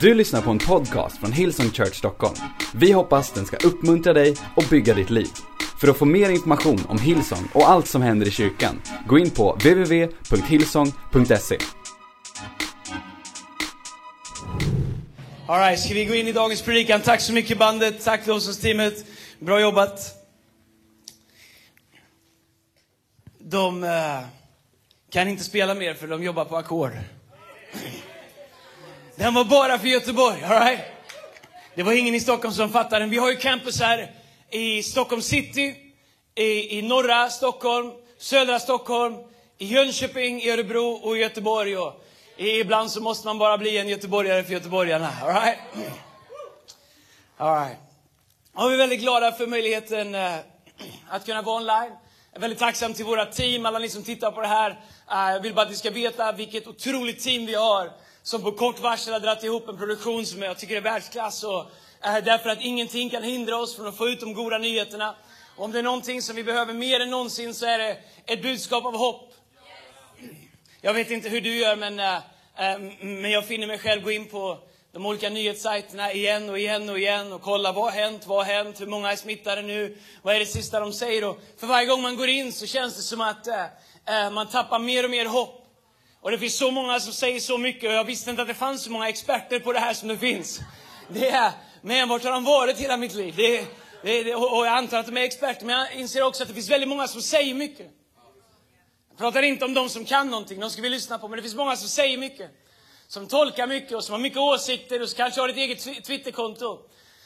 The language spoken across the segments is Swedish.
Du lyssnar på en podcast från Hillsong Church Stockholm. Vi hoppas den ska uppmuntra dig och bygga ditt liv. För att få mer information om Hillsong och allt som händer i kyrkan, gå in på www.hillsong.se. Alright, ska vi gå in i dagens predikan? Tack så mycket bandet, tack lovsångsteamet. Bra jobbat. De uh, kan inte spela mer för de jobbar på ackord. Den var bara för Göteborg, alright? Det var ingen i Stockholm som fattade den. Vi har ju campus här i Stockholm city, i, i norra Stockholm, södra Stockholm, i Jönköping, i Örebro och i Göteborg. Och ibland så måste man bara bli en göteborgare för göteborgarna. All right? All right. Och vi är väldigt glada för möjligheten eh, att kunna vara online. Jag är väldigt tacksam till våra team, alla ni som tittar på det här. Eh, jag vill bara att ni ska veta vilket otroligt team vi har som på kort varsel har dragit ihop en produktion som jag tycker är världsklass. Och, eh, därför att ingenting kan hindra oss från att få ut de goda nyheterna. Och om det är någonting som vi behöver mer än någonsin så är det ett budskap av hopp. Jag vet inte hur du gör, men, äh, men jag finner mig själv gå in på de olika nyhetssajterna igen och igen och igen och kolla vad har hänt, vad har hänt, hur många är smittade nu, vad är det sista de säger? Och för varje gång man går in så känns det som att äh, man tappar mer och mer hopp. Och det finns så många som säger så mycket och jag visste inte att det fanns så många experter på det här som det finns. Det är, men vart har de varit hela mitt liv? Det, det, det, och jag antar att de är experter, men jag inser också att det finns väldigt många som säger mycket. Jag pratar inte om de som kan någonting, de ska vi lyssna på, men det finns många som säger mycket. Som tolkar mycket och som har mycket åsikter och som kanske har ett eget Twitterkonto.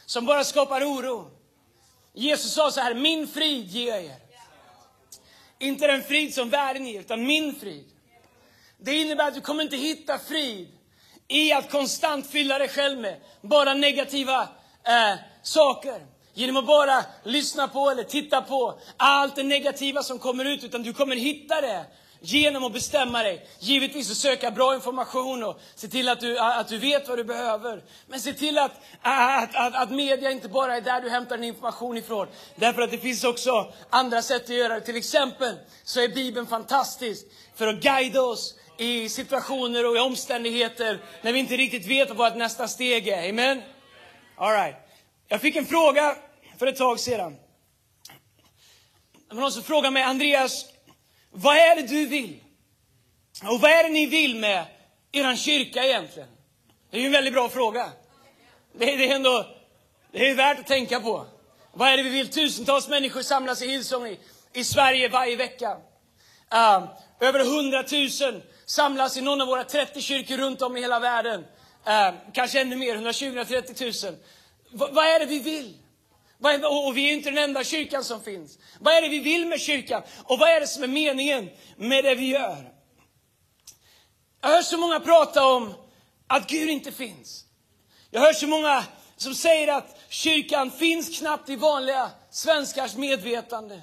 Som bara skapar oro. Jesus sa så här, min frid ger jag er. Inte den frid som världen ger, utan min frid. Det innebär att du kommer inte hitta frid i att konstant fylla dig själv med bara negativa eh, saker. Genom att bara lyssna på eller titta på allt det negativa som kommer ut. Utan du kommer hitta det genom att bestämma dig. Givetvis att söka bra information och se till att du, att du vet vad du behöver. Men se till att, att, att, att media inte bara är där du hämtar din information ifrån. Därför att det finns också andra sätt att göra det. Till exempel så är Bibeln fantastisk för att guida oss i situationer och i omständigheter när vi inte riktigt vet vad vårt nästa steg är. Amen? All right. Jag fick en fråga för ett tag sedan. Det var någon som frågade mig, Andreas, vad är det du vill? Och vad är det ni vill med er kyrka egentligen? Det är ju en väldigt bra fråga. Det är, det är ändå det är värt att tänka på. Vad är det vi vill? Tusentals människor samlas i Hillsong i, i Sverige varje vecka. Uh, över hundratusen samlas i någon av våra 30 kyrkor runt om i hela världen. Eh, kanske ännu mer, 120-130 000. V vad är det vi vill? Är, och vi är inte den enda kyrkan som finns. Vad är det vi vill med kyrkan? Och vad är det som är meningen med det vi gör? Jag hör så många prata om att Gud inte finns. Jag hör så många som säger att kyrkan finns knappt i vanliga svenskars medvetande.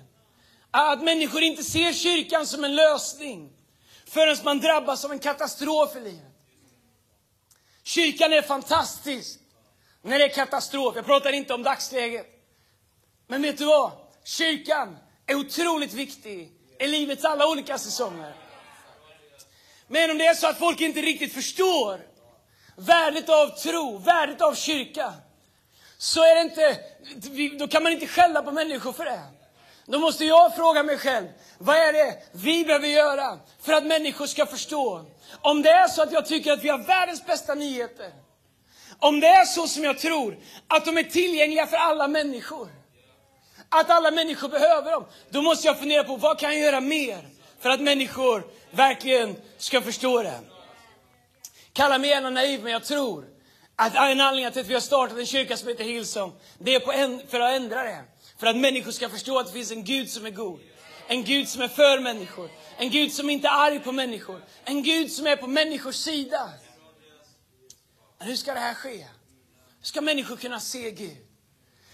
Att människor inte ser kyrkan som en lösning förrän man drabbas av en katastrof i livet. Kyrkan är fantastisk när det är katastrof. Jag pratar inte om dagsläget. Men vet du vad? Kyrkan är otroligt viktig i livets alla olika säsonger. Men om det är så att folk inte riktigt förstår värdet av tro, värdet av kyrka, så är det inte, då kan man inte skälla på människor för det. Då måste jag fråga mig själv, vad är det vi behöver göra för att människor ska förstå? Om det är så att jag tycker att vi har världens bästa nyheter, om det är så som jag tror, att de är tillgängliga för alla människor, att alla människor behöver dem, då måste jag fundera på vad kan jag göra mer för att människor verkligen ska förstå det. Kalla mig gärna naiv, men jag tror att en anledning till att vi har startat en kyrka som heter Hillsong, det är för att ändra det. För att människor ska förstå att det finns en Gud som är god. En Gud som är för människor. En Gud som inte är arg på människor. En Gud som är på människors sida. Men hur ska det här ske? Hur ska människor kunna se Gud?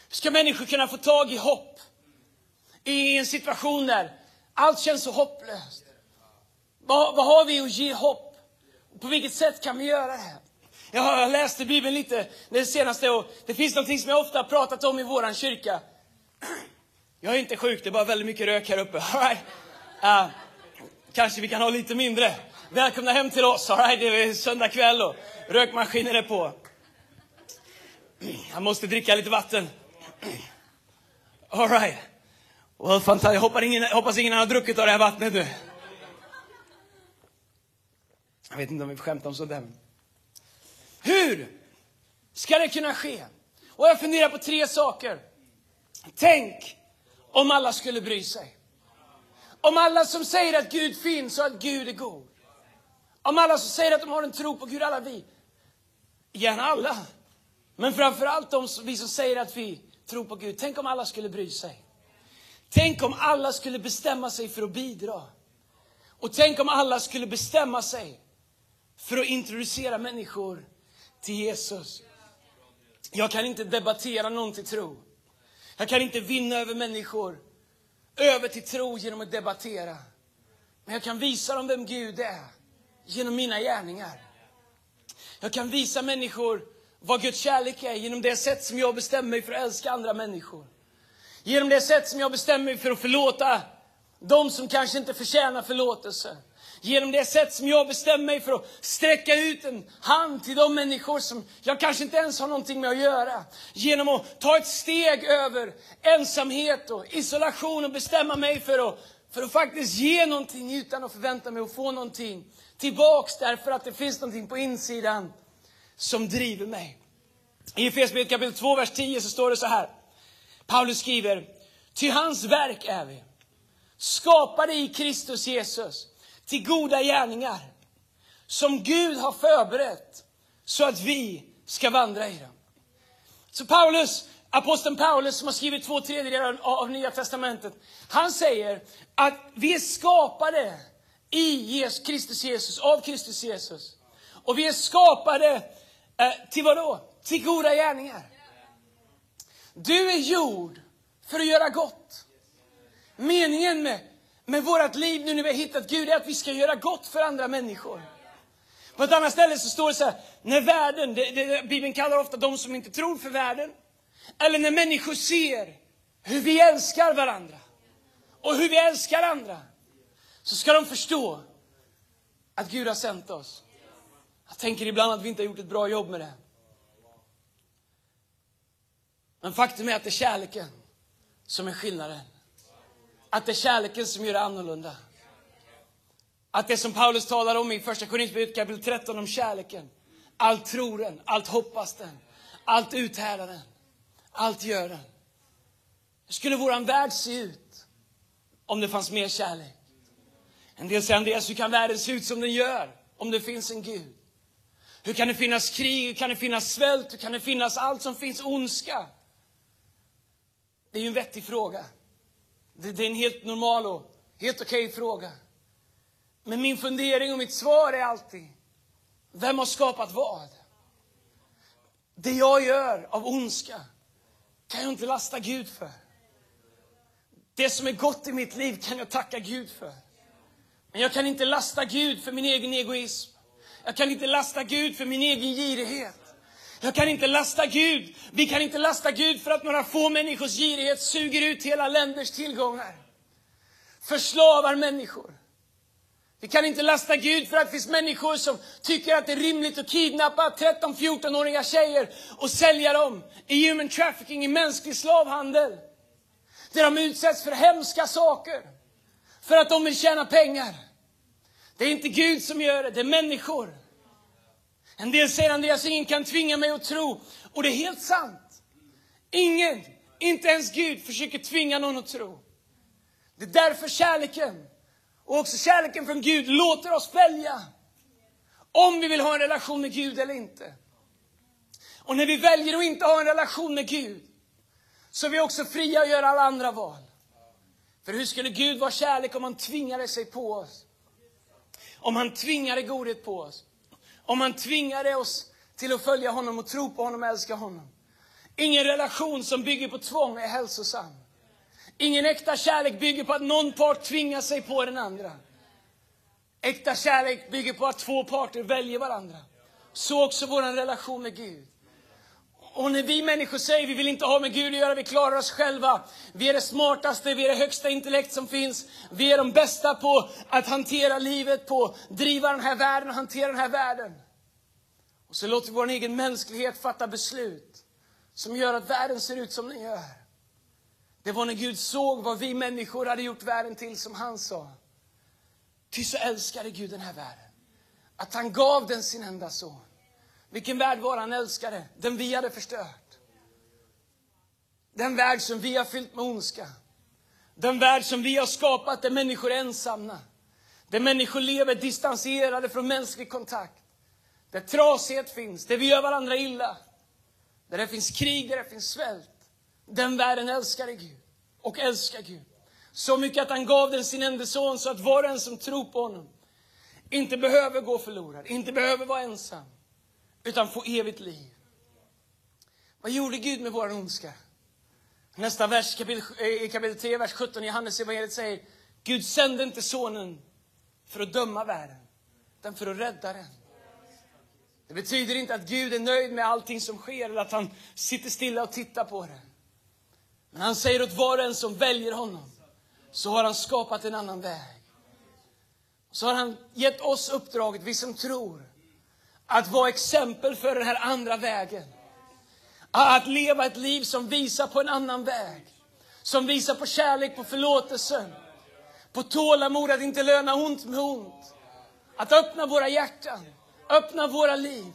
Hur ska människor kunna få tag i hopp? I en situation där allt känns så hopplöst. Vad, vad har vi att ge hopp? På vilket sätt kan vi göra det? Jag läste Bibeln lite det senaste och det finns något som jag ofta har pratat om i våran kyrka. Jag är inte sjuk, det är bara väldigt mycket rök här uppe. All right. uh, kanske vi kan ha lite mindre. Välkomna hem till oss. All right. Det är söndag kväll och rökmaskinen är på. Jag måste dricka lite vatten. All right. Well, fantastiskt. Jag hoppas ingen, hoppas ingen har druckit av det här vattnet nu. Jag vet inte om vi får skämta om sånt där. Hur ska det kunna ske? Och jag funderar på tre saker. Tänk om alla skulle bry sig. Om alla som säger att Gud finns och att Gud är god. Om alla som säger att de har en tro på Gud, alla vi. Gärna alla. Men framförallt de, vi som säger att vi tror på Gud. Tänk om alla skulle bry sig. Tänk om alla skulle bestämma sig för att bidra. Och tänk om alla skulle bestämma sig för att introducera människor till Jesus. Jag kan inte debattera någon till tro. Jag kan inte vinna över människor över till tro genom att debattera. Men jag kan visa dem vem Gud är genom mina gärningar. Jag kan visa människor vad Guds kärlek är genom det sätt som jag bestämmer mig för att älska andra människor. Genom det sätt som jag bestämmer mig för att förlåta de som kanske inte förtjänar förlåtelse. Genom det sätt som jag bestämmer mig för att sträcka ut en hand till de människor som jag kanske inte ens har någonting med att göra. Genom att ta ett steg över ensamhet och isolation och bestämma mig för att, för att faktiskt ge någonting utan att förvänta mig att få någonting tillbaks därför att det finns någonting på insidan som driver mig. I Efesierbrevet kapitel 2, vers 10 så står det så här. Paulus skriver, ty hans verk är vi, skapade i Kristus Jesus till goda gärningar som Gud har förberett så att vi ska vandra i dem. Så Paulus, aposteln Paulus som har skrivit två tredjedelar av Nya Testamentet, han säger att vi är skapade i Kristus Jesus, av Kristus Jesus. Och vi är skapade eh, till vad då? Till goda gärningar. Du är gjord för att göra gott. Meningen med men vårt liv nu när vi har hittat Gud är att vi ska göra gott för andra människor. På ett annat ställe så står det så här, när världen, det, det, Bibeln kallar ofta de som inte tror för världen, eller när människor ser hur vi älskar varandra och hur vi älskar andra, så ska de förstå att Gud har sänt oss. Jag tänker ibland att vi inte har gjort ett bra jobb med det. Men faktum är att det är kärleken som är skillnaden. Att det är kärleken som gör det annorlunda. Att det som Paulus talar om i första Korinthierbrevet kapitel 13 om kärleken. Allt tror den, allt hoppas den, allt uthärdar den, allt gör den. Hur skulle våran värld se ut om det fanns mer kärlek? En del säger Andreas, hur kan världen se ut som den gör om det finns en Gud? Hur kan det finnas krig, hur kan det finnas svält, hur kan det finnas allt som finns ondska? Det är ju en vettig fråga. Det, det är en helt normal och helt okej okay fråga. Men min fundering och mitt svar är alltid, vem har skapat vad? Det jag gör av ondska kan jag inte lasta Gud för. Det som är gott i mitt liv kan jag tacka Gud för. Men jag kan inte lasta Gud för min egen egoism. Jag kan inte lasta Gud för min egen girighet. Jag kan inte lasta Gud. Vi kan inte lasta Gud för att några få människors girighet suger ut hela länders tillgångar. Förslavar människor. Vi kan inte lasta Gud för att det finns människor som tycker att det är rimligt att kidnappa 13-14-åriga tjejer och sälja dem i human trafficking, i mänsklig slavhandel. Där de utsätts för hemska saker. För att de vill tjäna pengar. Det är inte Gud som gör det, det är människor. En del säger Andreas, ingen kan tvinga mig att tro. Och det är helt sant. Ingen, inte ens Gud, försöker tvinga någon att tro. Det är därför kärleken, och också kärleken från Gud, låter oss välja. Om vi vill ha en relation med Gud eller inte. Och när vi väljer att inte ha en relation med Gud, så är vi också fria att göra alla andra val. För hur skulle Gud vara kärlek om han tvingade sig på oss? Om han tvingade godhet på oss. Om han tvingade oss till att följa honom och tro på honom och älska honom. Ingen relation som bygger på tvång är hälsosam. Ingen äkta kärlek bygger på att någon part tvingar sig på den andra. Äkta kärlek bygger på att två parter väljer varandra. Så också vår relation med Gud. Och när vi människor säger vi vill inte ha med Gud att göra, vi klarar oss själva. Vi är det smartaste, vi är det högsta intellekt som finns. Vi är de bästa på att hantera livet, på att driva den här världen och hantera den här världen. Och så låter vi vår egen mänsklighet fatta beslut som gör att världen ser ut som den gör. Det var när Gud såg vad vi människor hade gjort världen till, som han sa. Ty så älskade Gud den här världen, att han gav den sin enda son. Vilken värld var han älskade? Den vi hade förstört. Den värld som vi har fyllt med ondska. Den värld som vi har skapat där människor är ensamma. Där människor lever distanserade från mänsklig kontakt. Där trasighet finns, där vi gör varandra illa. Där det finns krig, där det finns svält. Den världen älskade Gud och älskar Gud. Så mycket att han gav den sin enda son så att var och en som tror på honom inte behöver gå förlorad, inte behöver vara ensam, utan få evigt liv. Vad gjorde Gud med vår ondska? Nästa vers eh, i kapitel 3, vers 17 i Johannes evangeliet säger Gud sände inte sonen för att döma världen, utan för att rädda den. Det betyder inte att Gud är nöjd med allting som sker eller att han sitter stilla och tittar på det. Men han säger åt var och en som väljer honom, så har han skapat en annan väg. Så har han gett oss uppdraget, vi som tror, att vara exempel för den här andra vägen. Att leva ett liv som visar på en annan väg. Som visar på kärlek, på förlåtelsen, på tålamod, att inte löna ont med ont. Att öppna våra hjärtan, öppna våra liv.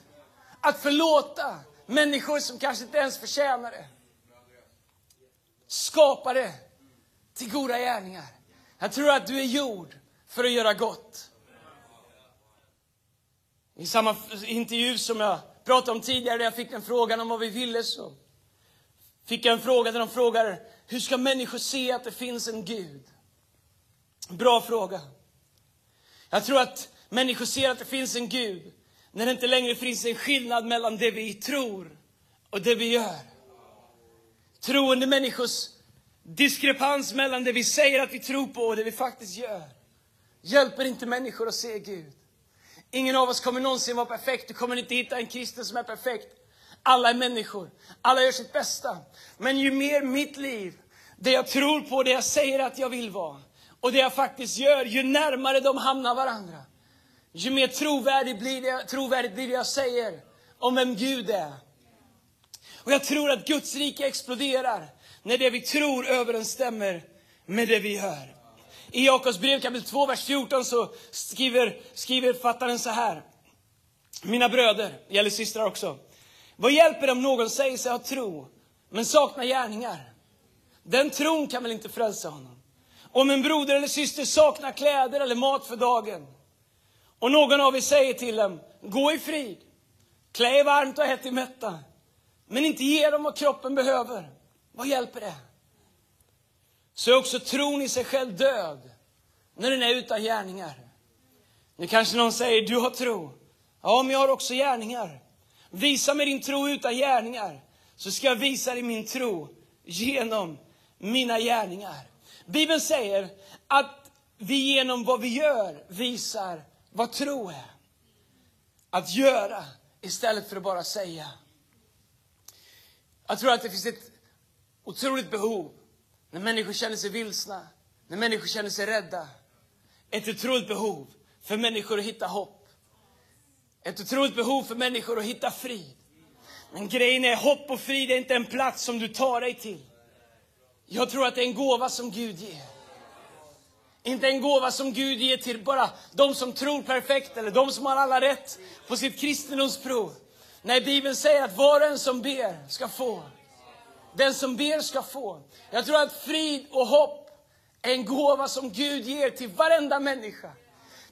Att förlåta människor som kanske inte ens förtjänar det. Skapa det till goda gärningar. Jag tror att du är gjord för att göra gott. I samma intervju som jag pratade om tidigare, där jag fick en frågan om vad vi ville, så fick jag en fråga där de frågar, hur ska människor se att det finns en Gud? Bra fråga. Jag tror att människor ser att det finns en Gud när det inte längre finns en skillnad mellan det vi tror och det vi gör. Troende människors diskrepans mellan det vi säger att vi tror på och det vi faktiskt gör hjälper inte människor att se Gud. Ingen av oss kommer någonsin vara perfekt. Du kommer inte hitta en kristen som är perfekt. Alla är människor. Alla gör sitt bästa. Men ju mer mitt liv, det jag tror på, det jag säger att jag vill vara och det jag faktiskt gör, ju närmare de hamnar varandra. Ju mer trovärdigt blir det, trovärdigt blir det jag säger om vem Gud är. Och jag tror att Guds rike exploderar när det vi tror överensstämmer med det vi hör. I Jakobs brev kapitel 2, vers 14 så skriver, skriver författaren så här. Mina bröder, gäller systrar också. Vad hjälper det om någon säger sig ha tro, men saknar gärningar? Den tron kan väl inte frälsa honom? Om en broder eller syster saknar kläder eller mat för dagen, och någon av er säger till dem, gå i frid, klä er varmt och ät er mätta, men inte ge dem vad kroppen behöver, vad hjälper det? Så är också tron i sig själv död, när den är utan gärningar. Nu kanske någon säger, du har tro. Ja, men jag har också gärningar. Visa mig din tro utan gärningar, så ska jag visa dig min tro genom mina gärningar. Bibeln säger att vi genom vad vi gör visar vad tro är. Att göra istället för att bara säga. Jag tror att det finns ett otroligt behov när människor känner sig vilsna, när människor känner sig rädda. Ett otroligt behov för människor att hitta hopp. Ett otroligt behov för människor att hitta frid. Men grejen är, hopp och frid är inte en plats som du tar dig till. Jag tror att det är en gåva som Gud ger. Inte en gåva som Gud ger till bara de som tror perfekt eller de som har alla rätt på sitt kristendomsprov. Nej, Bibeln säger att var och en som ber ska få. Den som ber ska få. Jag tror att frid och hopp är en gåva som Gud ger till varenda människa.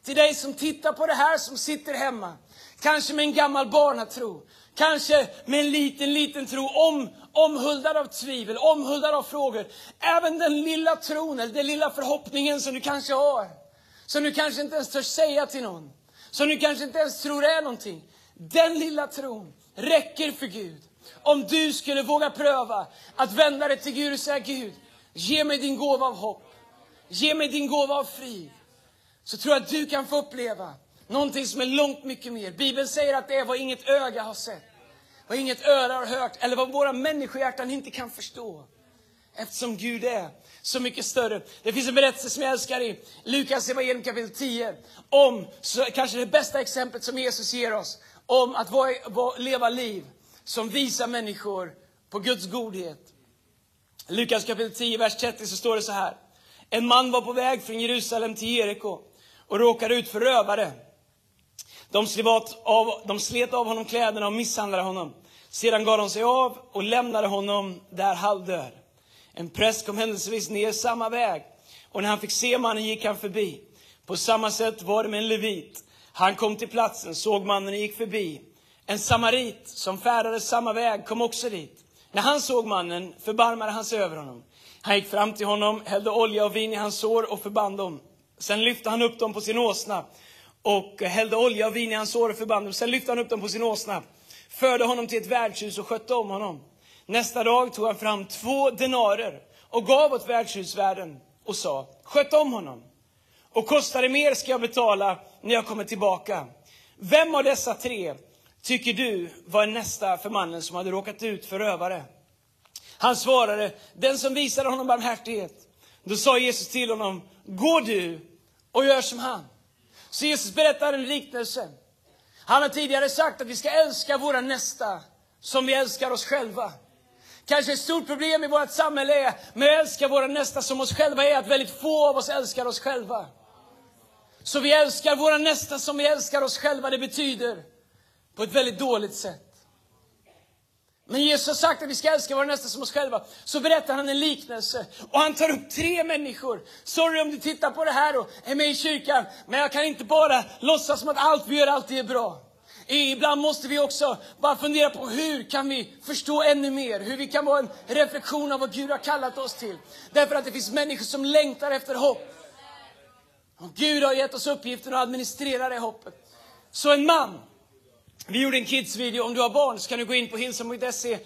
Till dig som tittar på det här, som sitter hemma. Kanske med en gammal barnatro. Kanske med en liten, liten tro, om, omhuldad av tvivel, omhuldad av frågor. Även den lilla tron, eller den lilla förhoppningen som du kanske har. Som du kanske inte ens törs säga till någon. Som du kanske inte ens tror är någonting. Den lilla tron räcker för Gud. Om du skulle våga pröva att vända dig till Gud och säga Gud, ge mig din gåva av hopp. Ge mig din gåva av frid. Så tror jag att du kan få uppleva någonting som är långt mycket mer. Bibeln säger att det är vad inget öga har sett, vad inget öra har hört eller vad våra människohjärtan inte kan förstå. Eftersom Gud är så mycket större. Det finns en berättelse som jag älskar i Lukas evangelium kapitel 10 om så, kanske det bästa exemplet som Jesus ger oss om att vara, vara, leva liv som visar människor på Guds godhet. Lukas kapitel 10, vers 30 så står det så här. En man var på väg från Jerusalem till Jeriko och råkade ut för rövare. De slet, av, de slet av honom kläderna och misshandlade honom. Sedan gav de sig av och lämnade honom där halvdöd. En präst kom händelsevis ner samma väg och när han fick se mannen gick han förbi. På samma sätt var det med en levit. Han kom till platsen, såg mannen och gick förbi. En samarit som färdades samma väg kom också dit. När han såg mannen förbarmade han sig över honom. Han gick fram till honom, hällde olja och vin i hans sår och förband dem. Sen lyfte han upp dem på sin åsna och hällde olja och vin i hans sår och förband dem. Sen lyfte han upp dem på sin åsna, förde honom till ett värdshus och skötte om honom. Nästa dag tog han fram två denarer och gav åt värdshusvärden och sa, sköt om honom. Och kostar det mer ska jag betala när jag kommer tillbaka. Vem av dessa tre tycker du var nästa för mannen som hade råkat ut för rövare? Han svarade, den som visade honom barmhärtighet. Då sa Jesus till honom, gå du och gör som han. Så Jesus berättar en liknelse. Han har tidigare sagt att vi ska älska våra nästa som vi älskar oss själva. Kanske ett stort problem i vårt samhälle är med att älska våra nästa som oss själva är att väldigt få av oss älskar oss själva. Så vi älskar våra nästa som vi älskar oss själva. Det betyder på ett väldigt dåligt sätt. Men Jesus har sagt att vi ska älska våra nästa som oss själva. Så berättar han en liknelse. Och han tar upp tre människor. Sorry om du tittar på det här och är med i kyrkan. Men jag kan inte bara låtsas som att allt vi gör alltid är bra. Ibland måste vi också bara fundera på hur kan vi förstå ännu mer? Hur vi kan vara en reflektion av vad Gud har kallat oss till. Därför att det finns människor som längtar efter hopp. Och Gud har gett oss uppgiften att administrera det hoppet. Så en man vi gjorde en kidsvideo. Om du har barn så kan du gå in på hillsong.se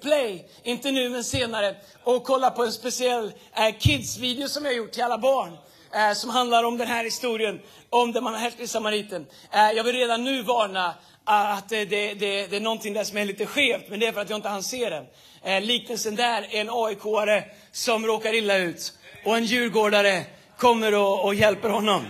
play, inte nu men senare, och kolla på en speciell eh, kidsvideo som jag har gjort till alla barn. Eh, som handlar om den här historien, om den barmhärtige samariten. Eh, jag vill redan nu varna eh, att det, det, det, det, är någonting där som är lite skevt, men det är för att jag inte hann se den. Eh, liknelsen där är en AIK-are som råkar illa ut och en djurgårdare kommer och, och hjälper honom.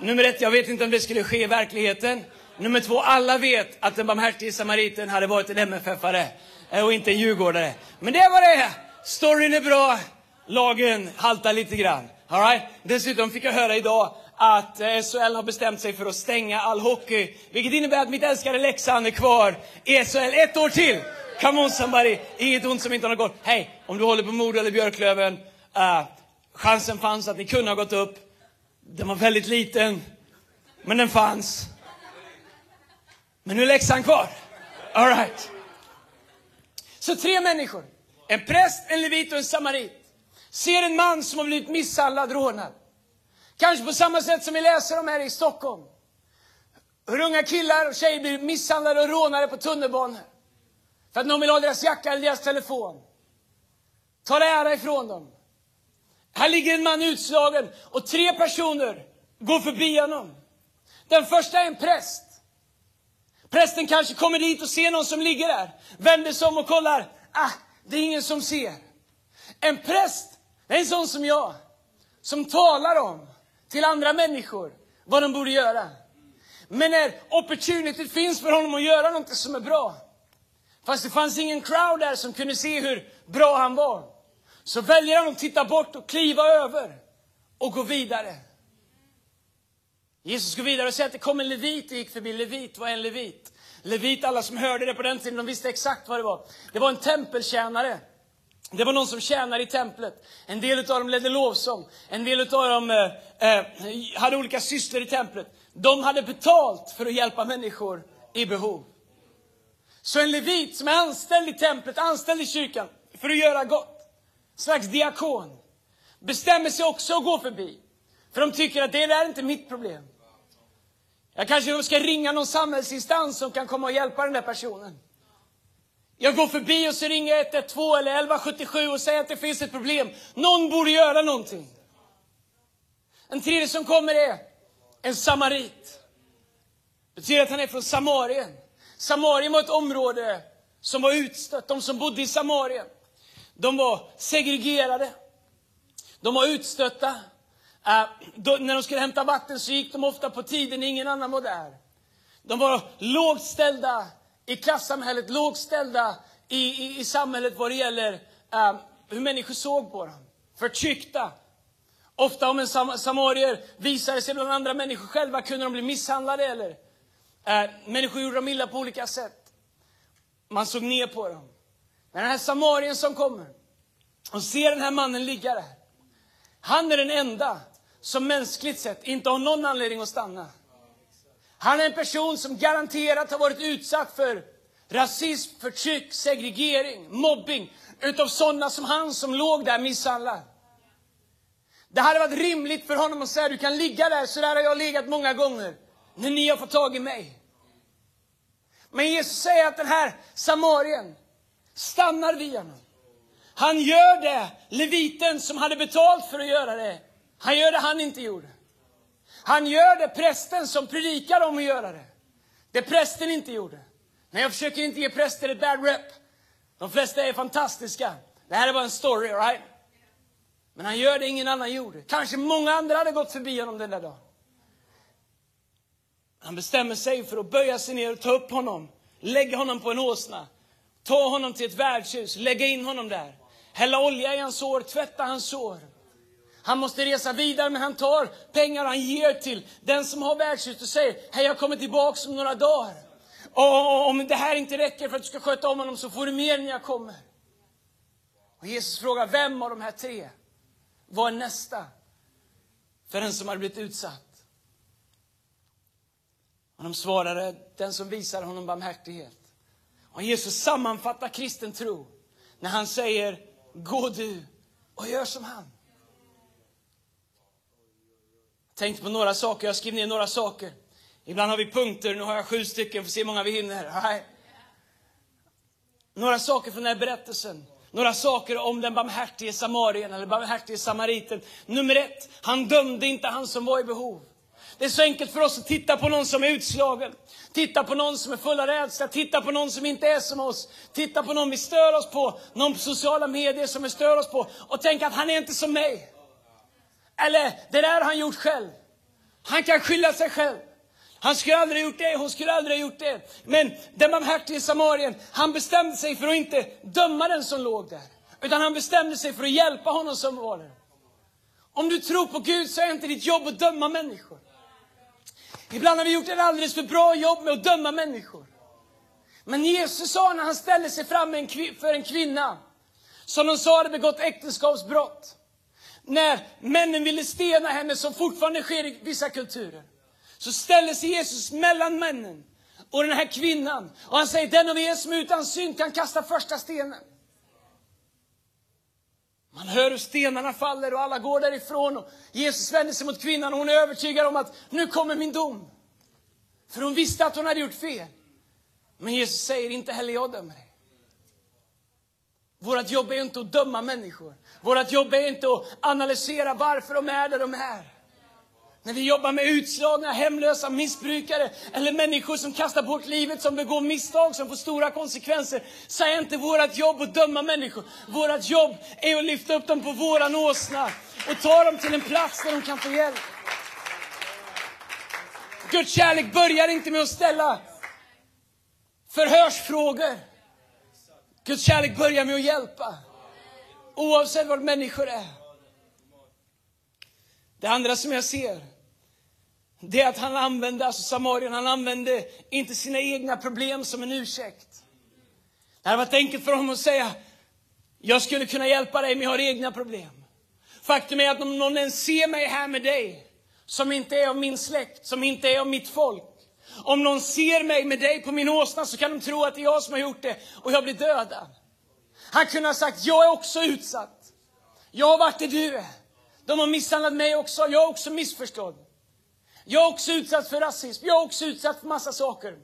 Nummer ett, jag vet inte om det skulle ske i verkligheten. Nummer två, alla vet att den barmhärtige samariten hade varit en MFF-are eh, och inte en djurgårdare. Men det var det Storyn är bra, lagen haltar lite grann. All right? Dessutom fick jag höra idag att eh, SHL har bestämt sig för att stänga all hockey. Vilket innebär att mitt älskade Leksand är kvar i SHL ett år till. Come on somebody! Inget ont som inte har gått. Hej, om du håller på Modo eller Björklöven. Uh, chansen fanns att ni kunde ha gått upp. Den var väldigt liten, men den fanns. Men nu är läxan kvar. All right. Så tre människor, en präst, en levit och en samarit, ser en man som har blivit misshandlad, rånad. Kanske på samma sätt som vi läser om här i Stockholm. Hur unga killar och tjejer blir misshandlade och rånade på tunnelbanan. För att någon vill ha deras jacka eller deras telefon. Tar ära ifrån dem. Här ligger en man utslagen och tre personer går förbi honom. Den första är en präst. Prästen kanske kommer dit och ser någon som ligger där, vänder sig om och kollar. Ah, det är ingen som ser. En präst, det är en sån som jag, som talar om till andra människor vad de borde göra. Men när opportunity finns för honom att göra något som är bra, fast det fanns ingen crowd där som kunde se hur bra han var, så väljer han att titta bort och kliva över och gå vidare. Jesus går vidare och säger att det kom en levit och gick förbi. Levit var en levit. Levit, alla som hörde det på den tiden, de visste exakt vad det var. Det var en tempeltjänare. Det var någon som tjänade i templet. En del av dem ledde lovsång. En del av dem eh, eh, hade olika sysslor i templet. De hade betalt för att hjälpa människor i behov. Så en levit som är anställd i templet, anställd i kyrkan, för att göra gott, slags diakon, bestämmer sig också att gå förbi. För de tycker att det där är inte mitt problem. Jag kanske ska ringa någon samhällsinstans som kan komma och hjälpa den där personen. Jag går förbi och så ringer jag 112 eller 1177 och säger att det finns ett problem. Någon borde göra någonting. En tredje som kommer är en samarit. Det betyder att han är från Samarien. Samarien var ett område som var utstött. De som bodde i Samarien, de var segregerade. De var utstötta. Äh, då, när de skulle hämta vatten så gick de ofta på tiden ingen annan var där. De var lågt ställda i klassamhället, lågt ställda i, i, i samhället vad det gäller eh, hur människor såg på dem. Förtryckta. Ofta om en sam samarier visade sig bland andra människor själva kunde de bli misshandlade eller eh, människor gjorde dem illa på olika sätt. Man såg ner på dem. Men den här samarien som kommer och ser den här mannen ligga där. Han är den enda som mänskligt sett inte har någon anledning att stanna. Han är en person som garanterat har varit utsatt för rasism, förtryck, segregering, mobbing utav sådana som han som låg där misshandlad. Det hade varit rimligt för honom att säga, du kan ligga där, så där har jag legat många gånger, när ni har fått tag i mig. Men Jesus säger att den här samarien stannar vid honom. Han gör det, leviten som hade betalt för att göra det. Han gör det han inte gjorde. Han gör det, prästen som predikar om att göra det. Det prästen inte gjorde. Men jag försöker inte ge präster ett bad rep. De flesta är fantastiska. Det här är bara en story, right? Men han gör det ingen annan gjorde. Kanske många andra hade gått förbi honom den där dagen. Han bestämmer sig för att böja sig ner och ta upp honom, lägga honom på en åsna, ta honom till ett värdshus, lägga in honom där, hälla olja i hans sår, tvätta hans sår. Han måste resa vidare, men han tar pengar han ger till den som har värdshus och säger, hej jag kommer tillbaka om några dagar. Och om det här inte räcker för att du ska sköta om honom så får du mer när jag kommer. Och Jesus frågar, vem av de här tre var nästa för den som hade blivit utsatt? Och de svarade, den som visar honom barmhärtighet. Och Jesus sammanfattar kristen tro när han säger, gå du och gör som han. Jag på några saker, jag skrev ner några saker. Ibland har vi punkter, nu har jag sju stycken, får se hur många vi hinner. Nej. Några saker från den här berättelsen. Några saker om den barmhärtige samarien, eller barmhärtige samariten. Nummer ett, han dömde inte han som var i behov. Det är så enkelt för oss att titta på någon som är utslagen, titta på någon som är full av rädsla, titta på någon som inte är som oss, titta på någon vi stör oss på, någon på sociala medier som vi stör oss på och tänka att han är inte som mig. Eller, det där har han gjort själv. Han kan skylla sig själv. Han skulle aldrig ha gjort det, hon skulle aldrig ha gjort det. Men den barmhärtige samarien, han bestämde sig för att inte döma den som låg där. Utan han bestämde sig för att hjälpa honom som var där. Om du tror på Gud så är inte ditt jobb att döma människor. Ibland har vi gjort ett alldeles för bra jobb med att döma människor. Men Jesus sa när han ställde sig fram för en kvinna, som de sa hade begått äktenskapsbrott. När männen ville stena henne, som fortfarande sker i vissa kulturer så ställer sig Jesus mellan männen och den här kvinnan. Och han säger, den av er som är utan synd kan kasta första stenen. Man hör hur stenarna faller och alla går därifrån. Och Jesus vänder sig mot kvinnan och hon är övertygad om att nu kommer min dom. För hon visste att hon hade gjort fel. Men Jesus säger, inte heller jag dömer dig. Vårt jobb är inte att döma människor. Vårt jobb är inte att analysera varför de är där de är. När vi jobbar med utslagna, hemlösa, missbrukare eller människor som kastar bort livet, som begår misstag som får stora konsekvenser, så är inte vårt jobb att döma människor. Vårt jobb är att lyfta upp dem på våran åsna och ta dem till en plats där de kan få hjälp. Guds kärlek börjar inte med att ställa förhörsfrågor. Guds kärlek börjar med att hjälpa. Oavsett var människor är. Det andra som jag ser, det är att han använde, alltså Samarien, han använde inte sina egna problem som en ursäkt. Det hade varit enkelt för honom att säga, jag skulle kunna hjälpa dig, men jag har egna problem. Faktum är att om någon ens ser mig här med dig, som inte är av min släkt, som inte är av mitt folk. Om någon ser mig med dig på min åsna så kan de tro att det är jag som har gjort det och jag blir dödad. Han kunde ha sagt, jag är också utsatt. Jag har varit det du är. De har misshandlat mig också, jag är också missförstådd. Jag är också utsatt för rasism, jag är också utsatt för massa saker.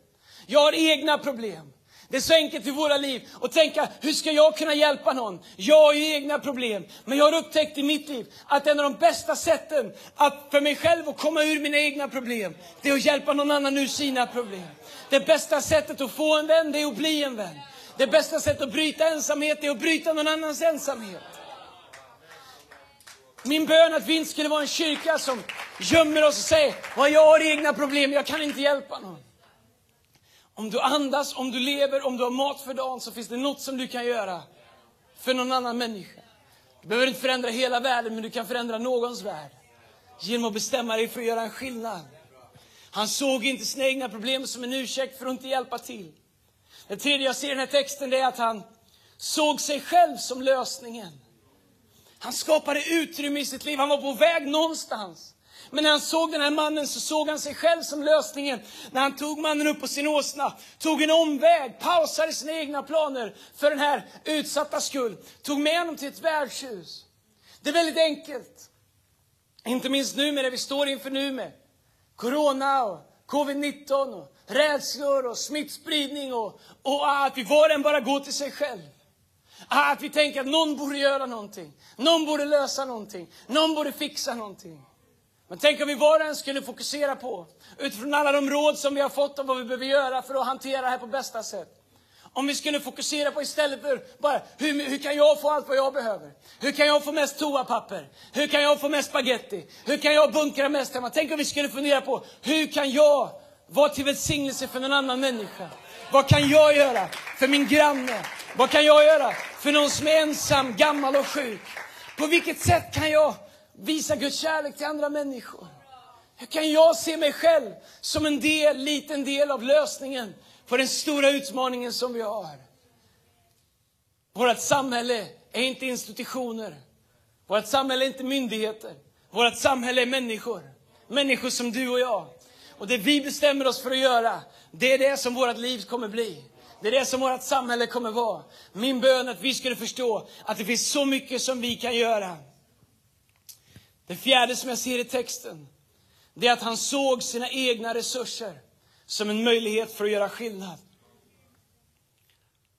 Jag har egna problem. Det är så enkelt i våra liv att tänka, hur ska jag kunna hjälpa någon? Jag har ju egna problem. Men jag har upptäckt i mitt liv att en av de bästa sätten att för mig själv att komma ur mina egna problem, det är att hjälpa någon annan ur sina problem. Det bästa sättet att få en vän, det är att bli en vän. Det bästa sättet att bryta ensamhet, är att bryta någon annans ensamhet. Min bön att vi inte skulle vara en kyrka som gömmer oss och säger, vad jag har egna problem, jag kan inte hjälpa någon. Om du andas, om du lever, om du har mat för dagen så finns det något som du kan göra för någon annan människa. Du behöver inte förändra hela världen, men du kan förändra någons värld. Genom att bestämma dig för att göra en skillnad. Han såg inte sina egna problem som en ursäkt för att inte hjälpa till. Det tredje jag ser i den här texten är att han såg sig själv som lösningen. Han skapade utrymme i sitt liv. Han var på väg någonstans. Men när han såg den här mannen så såg han sig själv som lösningen. När han tog mannen upp på sin åsna, tog en omväg, pausade sina egna planer för den här utsatta skull. Tog med honom till ett värdshus. Det är väldigt enkelt. Inte minst nu med det vi står inför nu med Corona och Covid-19 och rädslor och smittspridning och, och att vi var och en bara går till sig själv. Att vi tänker att någon borde göra någonting. Någon borde lösa någonting. Någon borde fixa någonting. Men tänk om vi var och en skulle fokusera på, utifrån alla de råd som vi har fått om vad vi behöver göra för att hantera det här på bästa sätt. Om vi skulle fokusera på istället för bara, hur, hur kan jag få allt vad jag behöver? Hur kan jag få mest toapapper? Hur kan jag få mest spaghetti? Hur kan jag bunkra mest hemma? Tänk om vi skulle fundera på, hur kan jag var till välsignelse för någon annan människa? Vad kan jag göra för min granne? Vad kan jag göra för någon som är ensam, gammal och sjuk? På vilket sätt kan jag visa Guds kärlek till andra människor? Hur kan jag se mig själv som en del, liten del av lösningen på den stora utmaningen som vi har? Vårt samhälle är inte institutioner. Vårt samhälle är inte myndigheter. Vårt samhälle är människor. Människor som du och jag. Och det vi bestämmer oss för att göra, det är det som vårt liv kommer bli. Det är det som vårt samhälle kommer vara. Min bön är att vi skulle förstå att det finns så mycket som vi kan göra. Det fjärde som jag ser i texten, det är att han såg sina egna resurser som en möjlighet för att göra skillnad.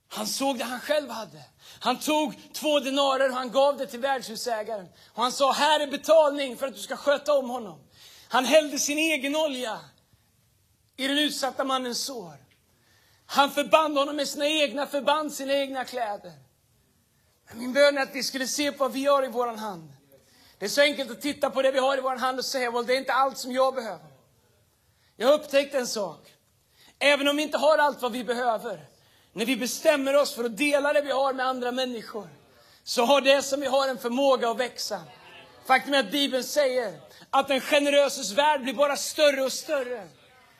Han såg det han själv hade. Han tog två denarer och han gav det till värdshusägaren. Och han sa, här är betalning för att du ska sköta om honom. Han hällde sin egen olja i den utsatta mannens sår. Han förband honom med sina egna förband, sina egna kläder. Men min bön är att vi skulle se på vad vi har i vår hand. Det är så enkelt att titta på det vi har i vår hand och säga, well, det är inte allt som jag behöver. Jag har upptäckt en sak. Även om vi inte har allt vad vi behöver, när vi bestämmer oss för att dela det vi har med andra människor, så har det som vi har en förmåga att växa. Faktum är att Bibeln säger att den generöses värld blir bara större och större.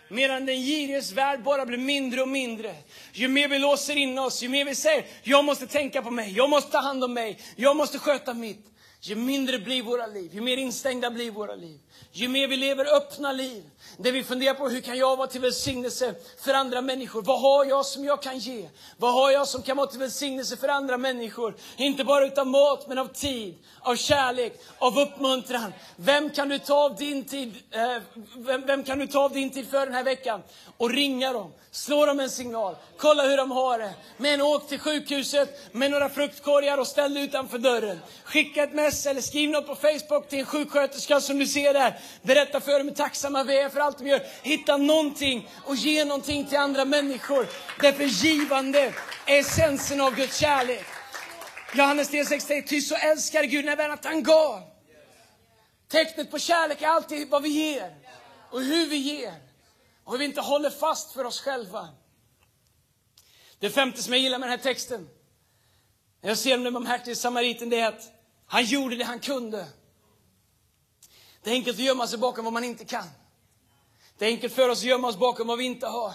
Medan den giriges värld bara blir mindre och mindre. Ju mer vi låser in oss, ju mer vi säger, jag måste tänka på mig, jag måste ta hand om mig, jag måste sköta mitt. Ju mindre blir våra liv, ju mer instängda blir våra liv. Ju mer vi lever öppna liv, där vi funderar på hur kan jag vara till välsignelse för andra människor? Vad har jag som jag kan ge? Vad har jag som kan vara till välsignelse för andra människor? Inte bara utav mat, men av tid, av kärlek, av uppmuntran. Vem kan du ta av din tid, eh, vem, vem kan du ta av din tid för den här veckan? Och ringa dem, slå dem en signal, kolla hur de har det. Men åk till sjukhuset med några fruktkorgar och ställ dig utanför dörren. Skicka ett mess eller skriv något på Facebook till en sjuksköterska som du ser där. Berätta för dem hur tacksamma vi är för allt de gör. Hitta någonting och ge någonting till andra människor. Därför givande är essensen av Guds kärlek. Johannes 3.6 ty så älskar Gud när att han gav. Tecknet på kärlek är alltid vad vi ger och hur vi ger. Och hur vi inte håller fast för oss själva. Det femte som jag gillar med den här texten, när jag ser om den barmhärtige samariten, det är att han gjorde det han kunde. Det är enkelt att gömma sig bakom vad man inte kan. Det är enkelt för oss att gömma oss bakom vad vi inte har.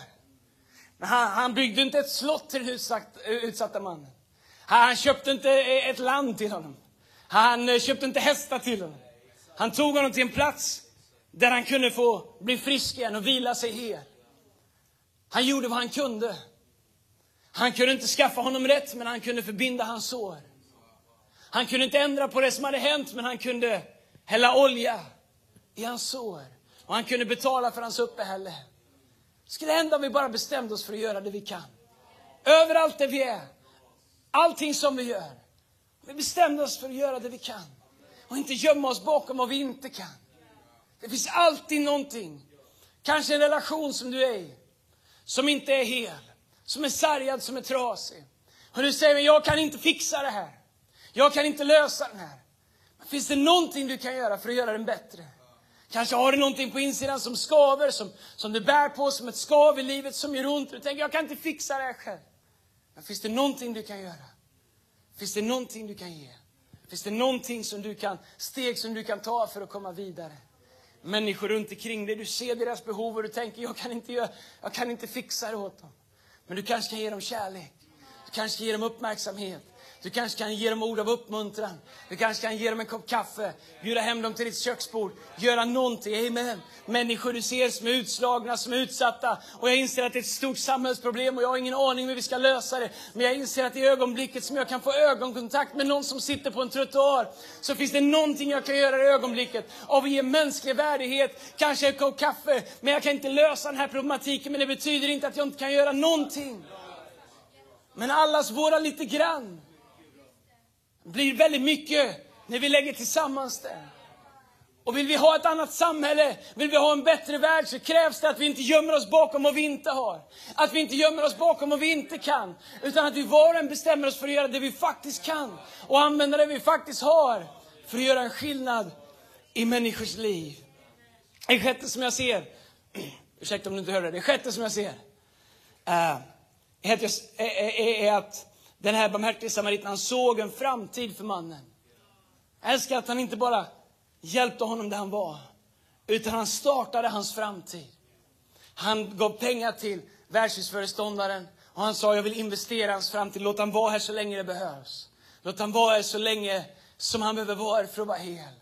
Men han, han byggde inte ett slott till den utsatta, utsatta mannen. Han köpte inte ett land till honom. Han eh, köpte inte hästar till honom. Han tog honom till en plats där han kunde få bli frisk igen och vila sig hel. Han gjorde vad han kunde. Han kunde inte skaffa honom rätt, men han kunde förbinda hans sår. Han kunde inte ändra på det som hade hänt, men han kunde hälla olja i hans sår. Och han kunde betala för hans uppehälle. Det skulle hända om vi bara bestämde oss för att göra det vi kan. Överallt där vi är. Allting som vi gör. Vi bestämde oss för att göra det vi kan. Och inte gömma oss bakom vad vi inte kan. Det finns alltid någonting. Kanske en relation som du är i. Som inte är hel. Som är sargad, som är trasig. Och du säger, jag kan inte fixa det här. Jag kan inte lösa den här. Men finns det någonting du kan göra för att göra den bättre? Kanske har du någonting på insidan som skaver, som, som du bär på som ett skav i livet som gör ont. Du tänker, jag kan inte fixa det här själv. Men finns det någonting du kan göra? Finns det någonting du kan ge? Finns det någonting som du kan, steg som du kan ta för att komma vidare? Människor runt omkring dig, du ser deras behov och du tänker, jag kan inte, göra, jag kan inte fixa det åt dem. Men du kanske kan ge dem kärlek. Du kanske kan ge dem uppmärksamhet. Du kanske kan ge dem ord av uppmuntran. Du kanske kan ge dem en kopp kaffe, bjuda hem dem till ditt köksbord, göra någonting. Amen. Människor du ser som är utslagna, som är utsatta. Och jag inser att det är ett stort samhällsproblem och jag har ingen aning om hur vi ska lösa det. Men jag inser att i ögonblicket som jag kan få ögonkontakt med någon som sitter på en trottoar, så finns det någonting jag kan göra i ögonblicket av att ge mänsklig värdighet, kanske en kopp kaffe. Men jag kan inte lösa den här problematiken, men det betyder inte att jag inte kan göra någonting. Men allas våra lite grann blir väldigt mycket när vi lägger tillsammans det. Och vill vi ha ett annat samhälle, vill vi ha en bättre värld, så krävs det att vi inte gömmer oss bakom vad vi inte har. Att vi inte gömmer oss bakom vad vi inte kan. Utan att vi var och en bestämmer oss för att göra det vi faktiskt kan. Och använda det vi faktiskt har för att göra en skillnad i människors liv. Det sjätte som jag ser, ursäkta om du inte hörde det, det sjätte som jag ser, äh, är, är, är att den här barmhärtige samariten, såg en framtid för mannen. Jag älskar att han inte bara hjälpte honom där han var, utan han startade hans framtid. Han gav pengar till världshusföreståndaren och han sa, jag vill investera i hans framtid. Låt han vara här så länge det behövs. Låt han vara här så länge som han behöver vara här för att vara hel.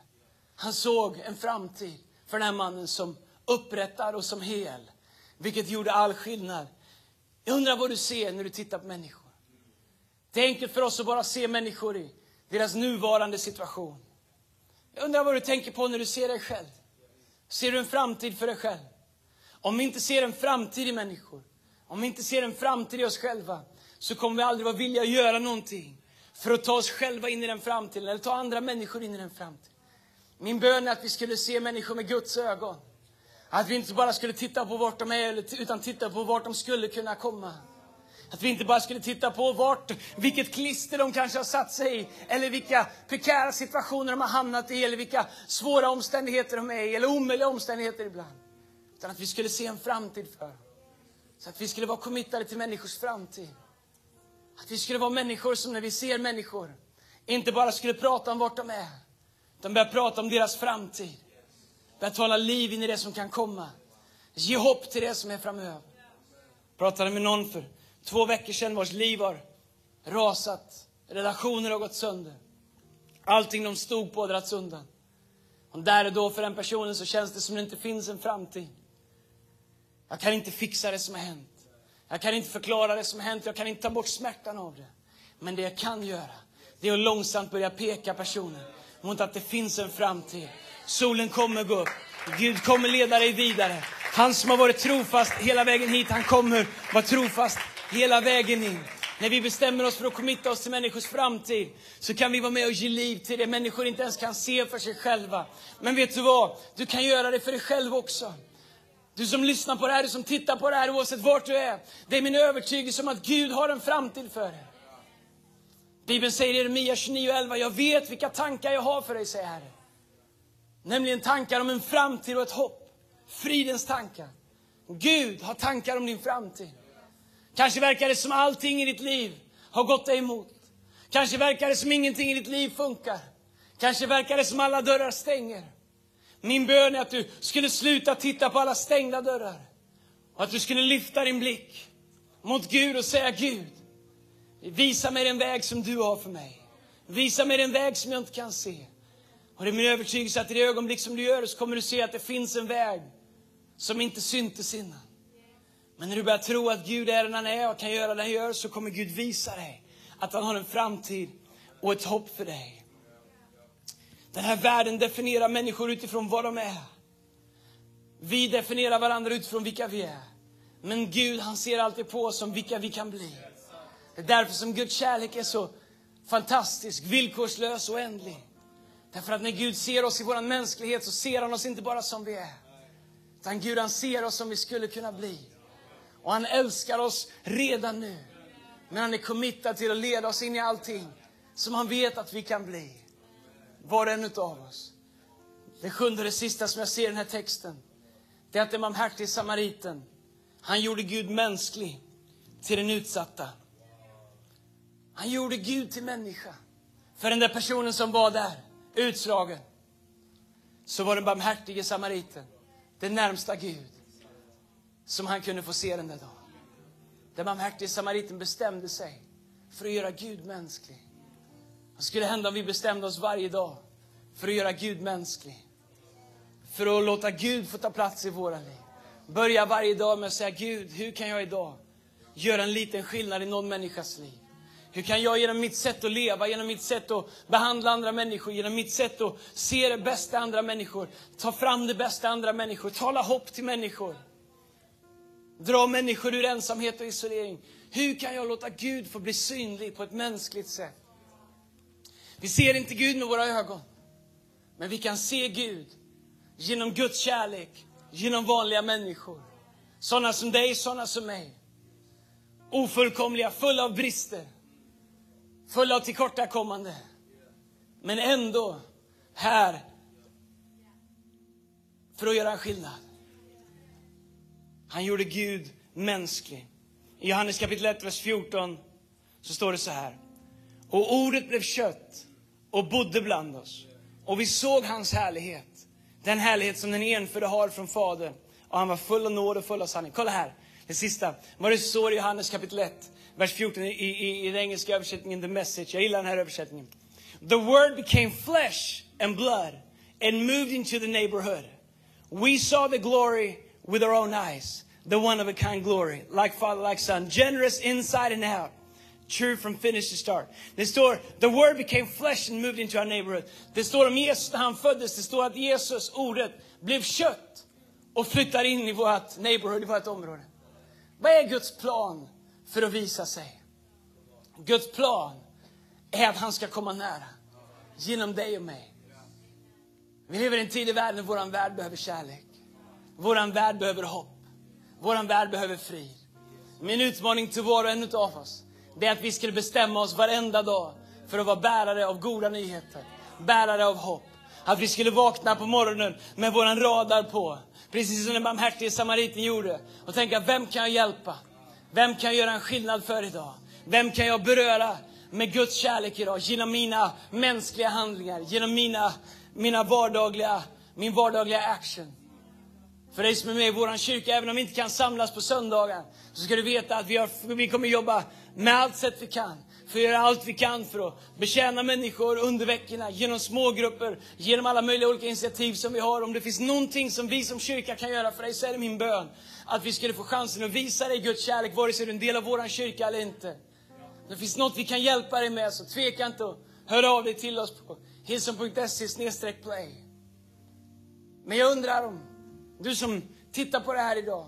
Han såg en framtid för den här mannen som upprättad och som hel. Vilket gjorde all skillnad. Jag undrar vad du ser när du tittar på människor. Det är enkelt för oss att bara se människor i deras nuvarande situation. Jag undrar vad du tänker på när du ser dig själv. Ser du en framtid för dig själv? Om vi inte ser en framtid i människor, om vi inte ser en framtid i oss själva, så kommer vi aldrig vara villiga att göra någonting för att ta oss själva in i den framtiden, eller ta andra människor in i den framtiden. Min bön är att vi skulle se människor med Guds ögon. Att vi inte bara skulle titta på vart de är, utan titta på vart de skulle kunna komma. Att vi inte bara skulle titta på vart, vilket klister de kanske har satt sig i, eller vilka prekära situationer de har hamnat i, eller vilka svåra omständigheter de är i, eller omöjliga omständigheter ibland. Utan att vi skulle se en framtid för dem. Så att vi skulle vara committade till människors framtid. Att vi skulle vara människor som när vi ser människor, inte bara skulle prata om vart de är, utan börja prata om deras framtid. Börja tala liv in i det som kan komma. Ge hopp till det som är framöver. Jag pratade med någon för två veckor sedan vars liv har rasat. Relationer har gått sönder. Allting de stod på har dragits undan. Och där och då för den personen så känns det som det inte finns en framtid. Jag kan inte fixa det som har hänt. Jag kan inte förklara det som har hänt. Jag kan inte ta bort smärtan av det. Men det jag kan göra, det är att långsamt börja peka personen mot att det finns en framtid. Solen kommer gå upp. Gud kommer leda dig vidare. Han som har varit trofast hela vägen hit, han kommer vara trofast hela vägen in. När vi bestämmer oss för att committa oss till människors framtid så kan vi vara med och ge liv till det människor inte ens kan se för sig själva. Men vet du vad? Du kan göra det för dig själv också. Du som lyssnar på det här, du som tittar på det här oavsett vart du är. Det är min övertygelse om att Gud har en framtid för dig. Bibeln säger i Jeremia 29.11, jag vet vilka tankar jag har för dig, säger Herren. Nämligen tankar om en framtid och ett hopp. Fridens tankar. Gud har tankar om din framtid. Kanske verkar det som allting i ditt liv har gått dig emot. Kanske verkar det som ingenting i ditt liv funkar. Kanske verkar det som alla dörrar stänger. Min bön är att du skulle sluta titta på alla stängda dörrar. Och att du skulle lyfta din blick mot Gud och säga Gud, visa mig den väg som du har för mig. Visa mig den väg som jag inte kan se. Och det är min övertygelse att i det ögonblick som du gör det så kommer du se att det finns en väg som inte syntes innan. Men när du börjar tro att Gud är den han är och kan göra det han gör så kommer Gud visa dig att han har en framtid och ett hopp för dig. Den här världen definierar människor utifrån vad de är. Vi definierar varandra utifrån vilka vi är. Men Gud han ser alltid på oss som vilka vi kan bli. Det är därför som Guds kärlek är så fantastisk, villkorslös och oändlig. Därför att när Gud ser oss i vår mänsklighet så ser han oss inte bara som vi är. Utan Gud han ser oss som vi skulle kunna bli. Och han älskar oss redan nu. Men han är committad till att leda oss in i allting som han vet att vi kan bli. Var och en utav oss. Det sjunde och det sista som jag ser i den här texten, det är att den barmhärtige samariten, han gjorde Gud mänsklig till den utsatta. Han gjorde Gud till människa. För den där personen som var där, utslagen, så var den barmhärtige samariten den närmsta Gud som han kunde få se den där dagen. Den barmhärtige samariten bestämde sig för att göra Gud mänsklig. Vad skulle hända om vi bestämde oss varje dag för att göra Gud mänsklig? För att låta Gud få ta plats i våra liv. Börja varje dag med att säga Gud, hur kan jag idag göra en liten skillnad i någon människas liv? Hur kan jag genom mitt sätt att leva, genom mitt sätt att behandla andra människor, genom mitt sätt att se det bästa i andra människor, ta fram det bästa i andra människor, tala hopp till människor. Dra människor ur ensamhet och isolering. Hur kan jag låta Gud få bli synlig på ett mänskligt sätt? Vi ser inte Gud med våra ögon, men vi kan se Gud genom Guds kärlek, genom vanliga människor. Sådana som dig, sådana som mig. Ofullkomliga, fulla av brister fulla av tillkortakommande. Men ändå här för att göra en skillnad. Han gjorde Gud mänsklig. I Johannes kapitel 1, vers 14 så står det så här. Och ordet blev kött och bodde bland oss. Och vi såg hans härlighet. Den härlighet som den enfödde har från Fadern. Och han var full av nåd och full av sanning. Kolla här, det sista. Vad det står i Johannes kapitel 1 vers 14 i, i, i den engelska översättningen, the message. Jag gillar den här översättningen. The word became flesh and blood and moved into the neighborhood. We saw the glory with our own eyes, the one of a kind glory, like father, like son, generous inside and out, true from finish to start. Det står, the word became flesh and moved into our neighborhood. Det står om Jesus när han föddes, det står att Jesus, ordet, blev kött och flyttar in i vårt neighborhood, i vårt område. Vad är Guds plan för att visa sig. Guds plan är att han ska komma nära genom dig och mig. Vi lever i en tid i världen när vår värld behöver kärlek. Vår värld behöver hopp. Vår värld behöver frid. Min utmaning till var och en av oss, det är att vi skulle bestämma oss varenda dag för att vara bärare av goda nyheter, bärare av hopp. Att vi skulle vakna på morgonen med våran radar på, precis som den barmhärtige samariten gjorde, och tänka, vem kan jag hjälpa? Vem kan jag göra en skillnad för idag? Vem kan jag beröra med Guds kärlek idag? Genom mina mänskliga handlingar, genom mina, mina vardagliga, min vardagliga action. För dig som är med i vår kyrka, även om vi inte kan samlas på söndagar, så ska du veta att vi, har, vi kommer jobba med allt sätt vi kan. För att göra allt vi kan för att betjäna människor under veckorna, genom smågrupper, genom alla möjliga olika initiativ som vi har. Om det finns någonting som vi som kyrka kan göra för dig, så är det min bön att vi skulle få chansen att visa dig Guds kärlek, vare sig du är en del av vår kyrka eller inte. Om det finns något vi kan hjälpa dig med, så tveka inte att höra av dig till oss på hilson.se play. Men jag undrar om du som tittar på det här idag,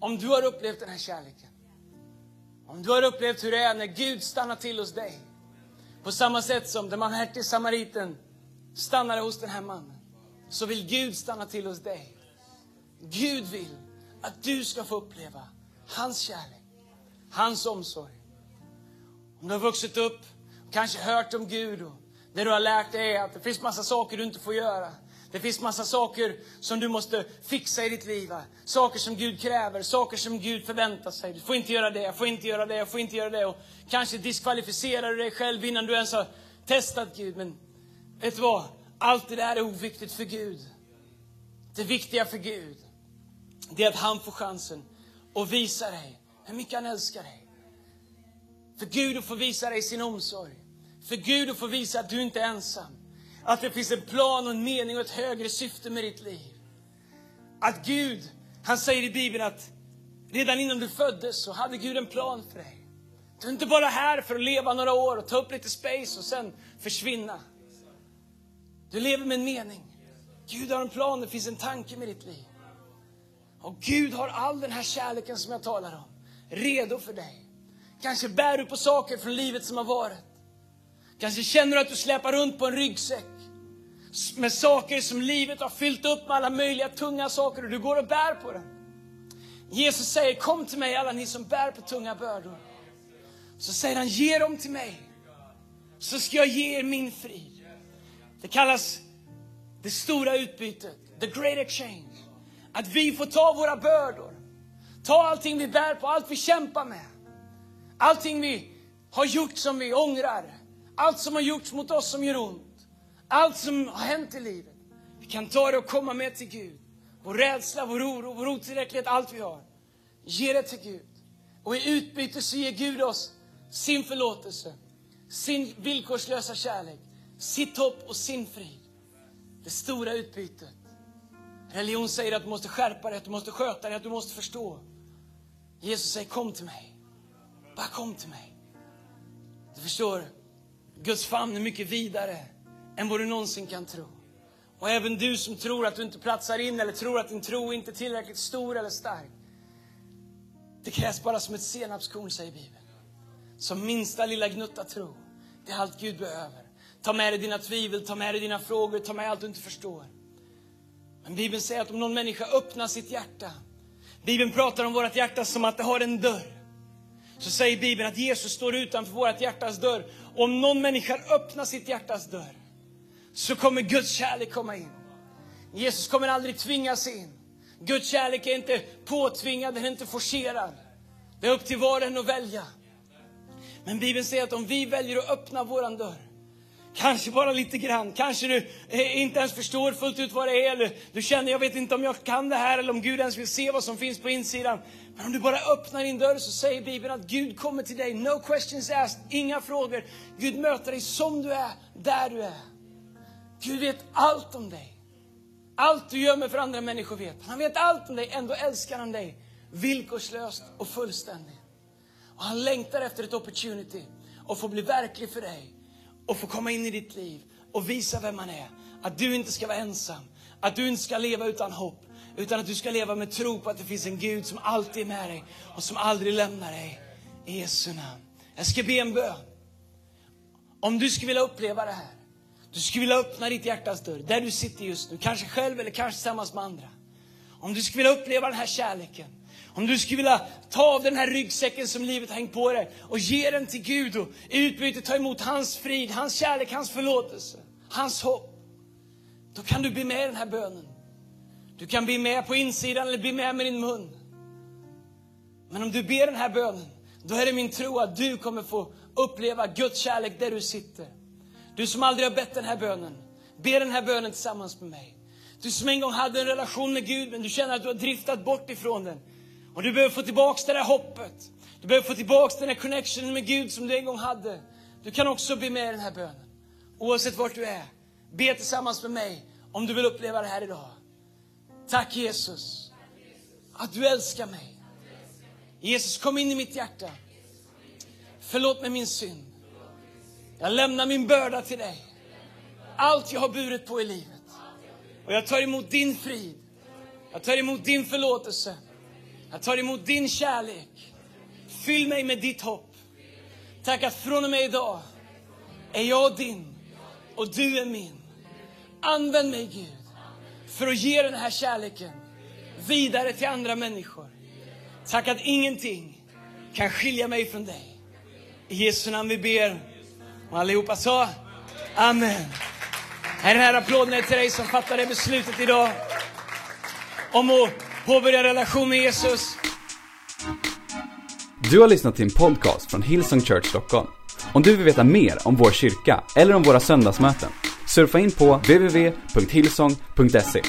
om du har upplevt den här kärleken. Om du har upplevt hur det är när Gud stannar till hos dig. På samma sätt som den barmhärtige samariten stannade hos den här mannen. Så vill Gud stanna till hos dig. Gud vill att du ska få uppleva hans kärlek, hans omsorg. Om du har vuxit upp och kanske hört om Gud och det du har lärt dig är att det finns massa saker du inte får göra. Det finns massa saker som du måste fixa i ditt liv. Saker som Gud kräver, saker som Gud förväntar sig. Du får inte göra det, jag får inte göra det, jag får inte göra det. Och kanske diskvalificerar du dig själv innan du ens har testat Gud. Men vet du vad? Allt det där är oviktigt för Gud. Det viktiga för Gud, det är att han får chansen att visa dig hur mycket han älskar dig. För Gud att få visa dig sin omsorg. För Gud att få visa att du inte är ensam. Att det finns en plan och en mening och ett högre syfte med ditt liv. Att Gud, han säger i Bibeln att redan innan du föddes så hade Gud en plan för dig. Du är inte bara här för att leva några år och ta upp lite space och sen försvinna. Du lever med en mening. Gud har en plan, det finns en tanke med ditt liv. Och Gud har all den här kärleken som jag talar om, redo för dig. Kanske bär du på saker från livet som har varit. Kanske känner du att du släpar runt på en ryggsäck med saker som livet har fyllt upp med alla möjliga tunga saker och du går och bär på den. Jesus säger, kom till mig alla ni som bär på tunga bördor. Så säger han, ge dem till mig. Så ska jag ge er min frid. Det kallas det stora utbytet, the great exchange. Att vi får ta våra bördor, ta allting vi bär på, allt vi kämpar med. Allting vi har gjort som vi ångrar, allt som har gjorts mot oss som gör ont, allt som har hänt i livet. Vi kan ta det och komma med till Gud. Vår rädsla, vår oro, vår otillräcklighet, allt vi har. Ge det till Gud. Och i utbyte så ger Gud oss sin förlåtelse, sin villkorslösa kärlek, sitt hopp och sin frid. Det stora utbytet. Religion säger att du måste skärpa dig, att du måste sköta dig, att du måste förstå. Jesus säger kom till mig. Bara kom till mig. Du förstår, Guds famn är mycket vidare än vad du någonsin kan tro. Och även du som tror att du inte platsar in eller tror att din tro inte är tillräckligt stor eller stark. Det krävs bara som ett senapskorn, säger Bibeln. Som minsta lilla gnutta tro. Det är allt Gud behöver. Ta med dig dina tvivel, ta med dig dina frågor, ta med allt du inte förstår. Men Bibeln säger att om någon människa öppnar sitt hjärta. Bibeln pratar om vårt hjärta som att det har en dörr. Så säger Bibeln att Jesus står utanför vårt hjärtas dörr. Om någon människa öppnar sitt hjärtas dörr så kommer Guds kärlek komma in. Jesus kommer aldrig tvingas in. Guds kärlek är inte påtvingad, den är inte forcerad. Det är upp till var och en att välja. Men Bibeln säger att om vi väljer att öppna våran dörr, kanske bara lite grann, kanske du eh, inte ens förstår fullt ut vad det är, eller du känner jag vet inte om jag kan det här, eller om Gud ens vill se vad som finns på insidan. Men om du bara öppnar din dörr så säger Bibeln att Gud kommer till dig, no questions asked, inga frågor. Gud möter dig som du är, där du är. Gud vet allt om dig. Allt du gömmer för andra människor vet han. vet allt om dig, ändå älskar han dig villkorslöst och fullständigt. Och han längtar efter ett opportunity att få bli verklig för dig och få komma in i ditt liv och visa vem han är. Att du inte ska vara ensam, att du inte ska leva utan hopp, utan att du ska leva med tro på att det finns en Gud som alltid är med dig och som aldrig lämnar dig. I Jesu namn. Jag ska be en bön. Om du skulle vilja uppleva det här, du skulle vilja öppna ditt hjärtas dörr, där du sitter just nu, kanske själv eller kanske tillsammans med andra. Om du skulle vilja uppleva den här kärleken, om du skulle vilja ta av den här ryggsäcken som livet har hängt på dig och ge den till Gud och i utbyte ta emot hans frid, hans kärlek, hans förlåtelse, hans hopp. Då kan du bli med i den här bönen. Du kan bli med på insidan eller bli med med din mun. Men om du ber den här bönen, då är det min tro att du kommer få uppleva Guds kärlek där du sitter. Du som aldrig har bett den här bönen, be den här bönen tillsammans med mig. Du som en gång hade en relation med Gud, men du känner att du har driftat bort ifrån den. Och du behöver få tillbaks det där hoppet. Du behöver få tillbaks den där connectionen med Gud som du en gång hade. Du kan också be med i den här bönen. Oavsett vart du är. Be tillsammans med mig om du vill uppleva det här idag. Tack Jesus. Att du älskar mig. Jesus kom in i mitt hjärta. Förlåt mig min synd. Jag lämnar min börda till dig. Allt jag har burit på i livet. Och jag tar emot din frid. Jag tar emot din förlåtelse. Jag tar emot din kärlek. Fyll mig med ditt hopp. Tack att från och med idag är jag din och du är min. Använd mig Gud för att ge den här kärleken vidare till andra människor. Tack att ingenting kan skilja mig från dig. I Jesu namn vi ber. Och allihopa sa Amen. Här den här applåden är till dig som fattar det beslutet idag. Om att påbörja relation med Jesus. Du har lyssnat till en podcast från Hillsong Church Stockholm. Om du vill veta mer om vår kyrka eller om våra söndagsmöten, surfa in på www.hillsong.se.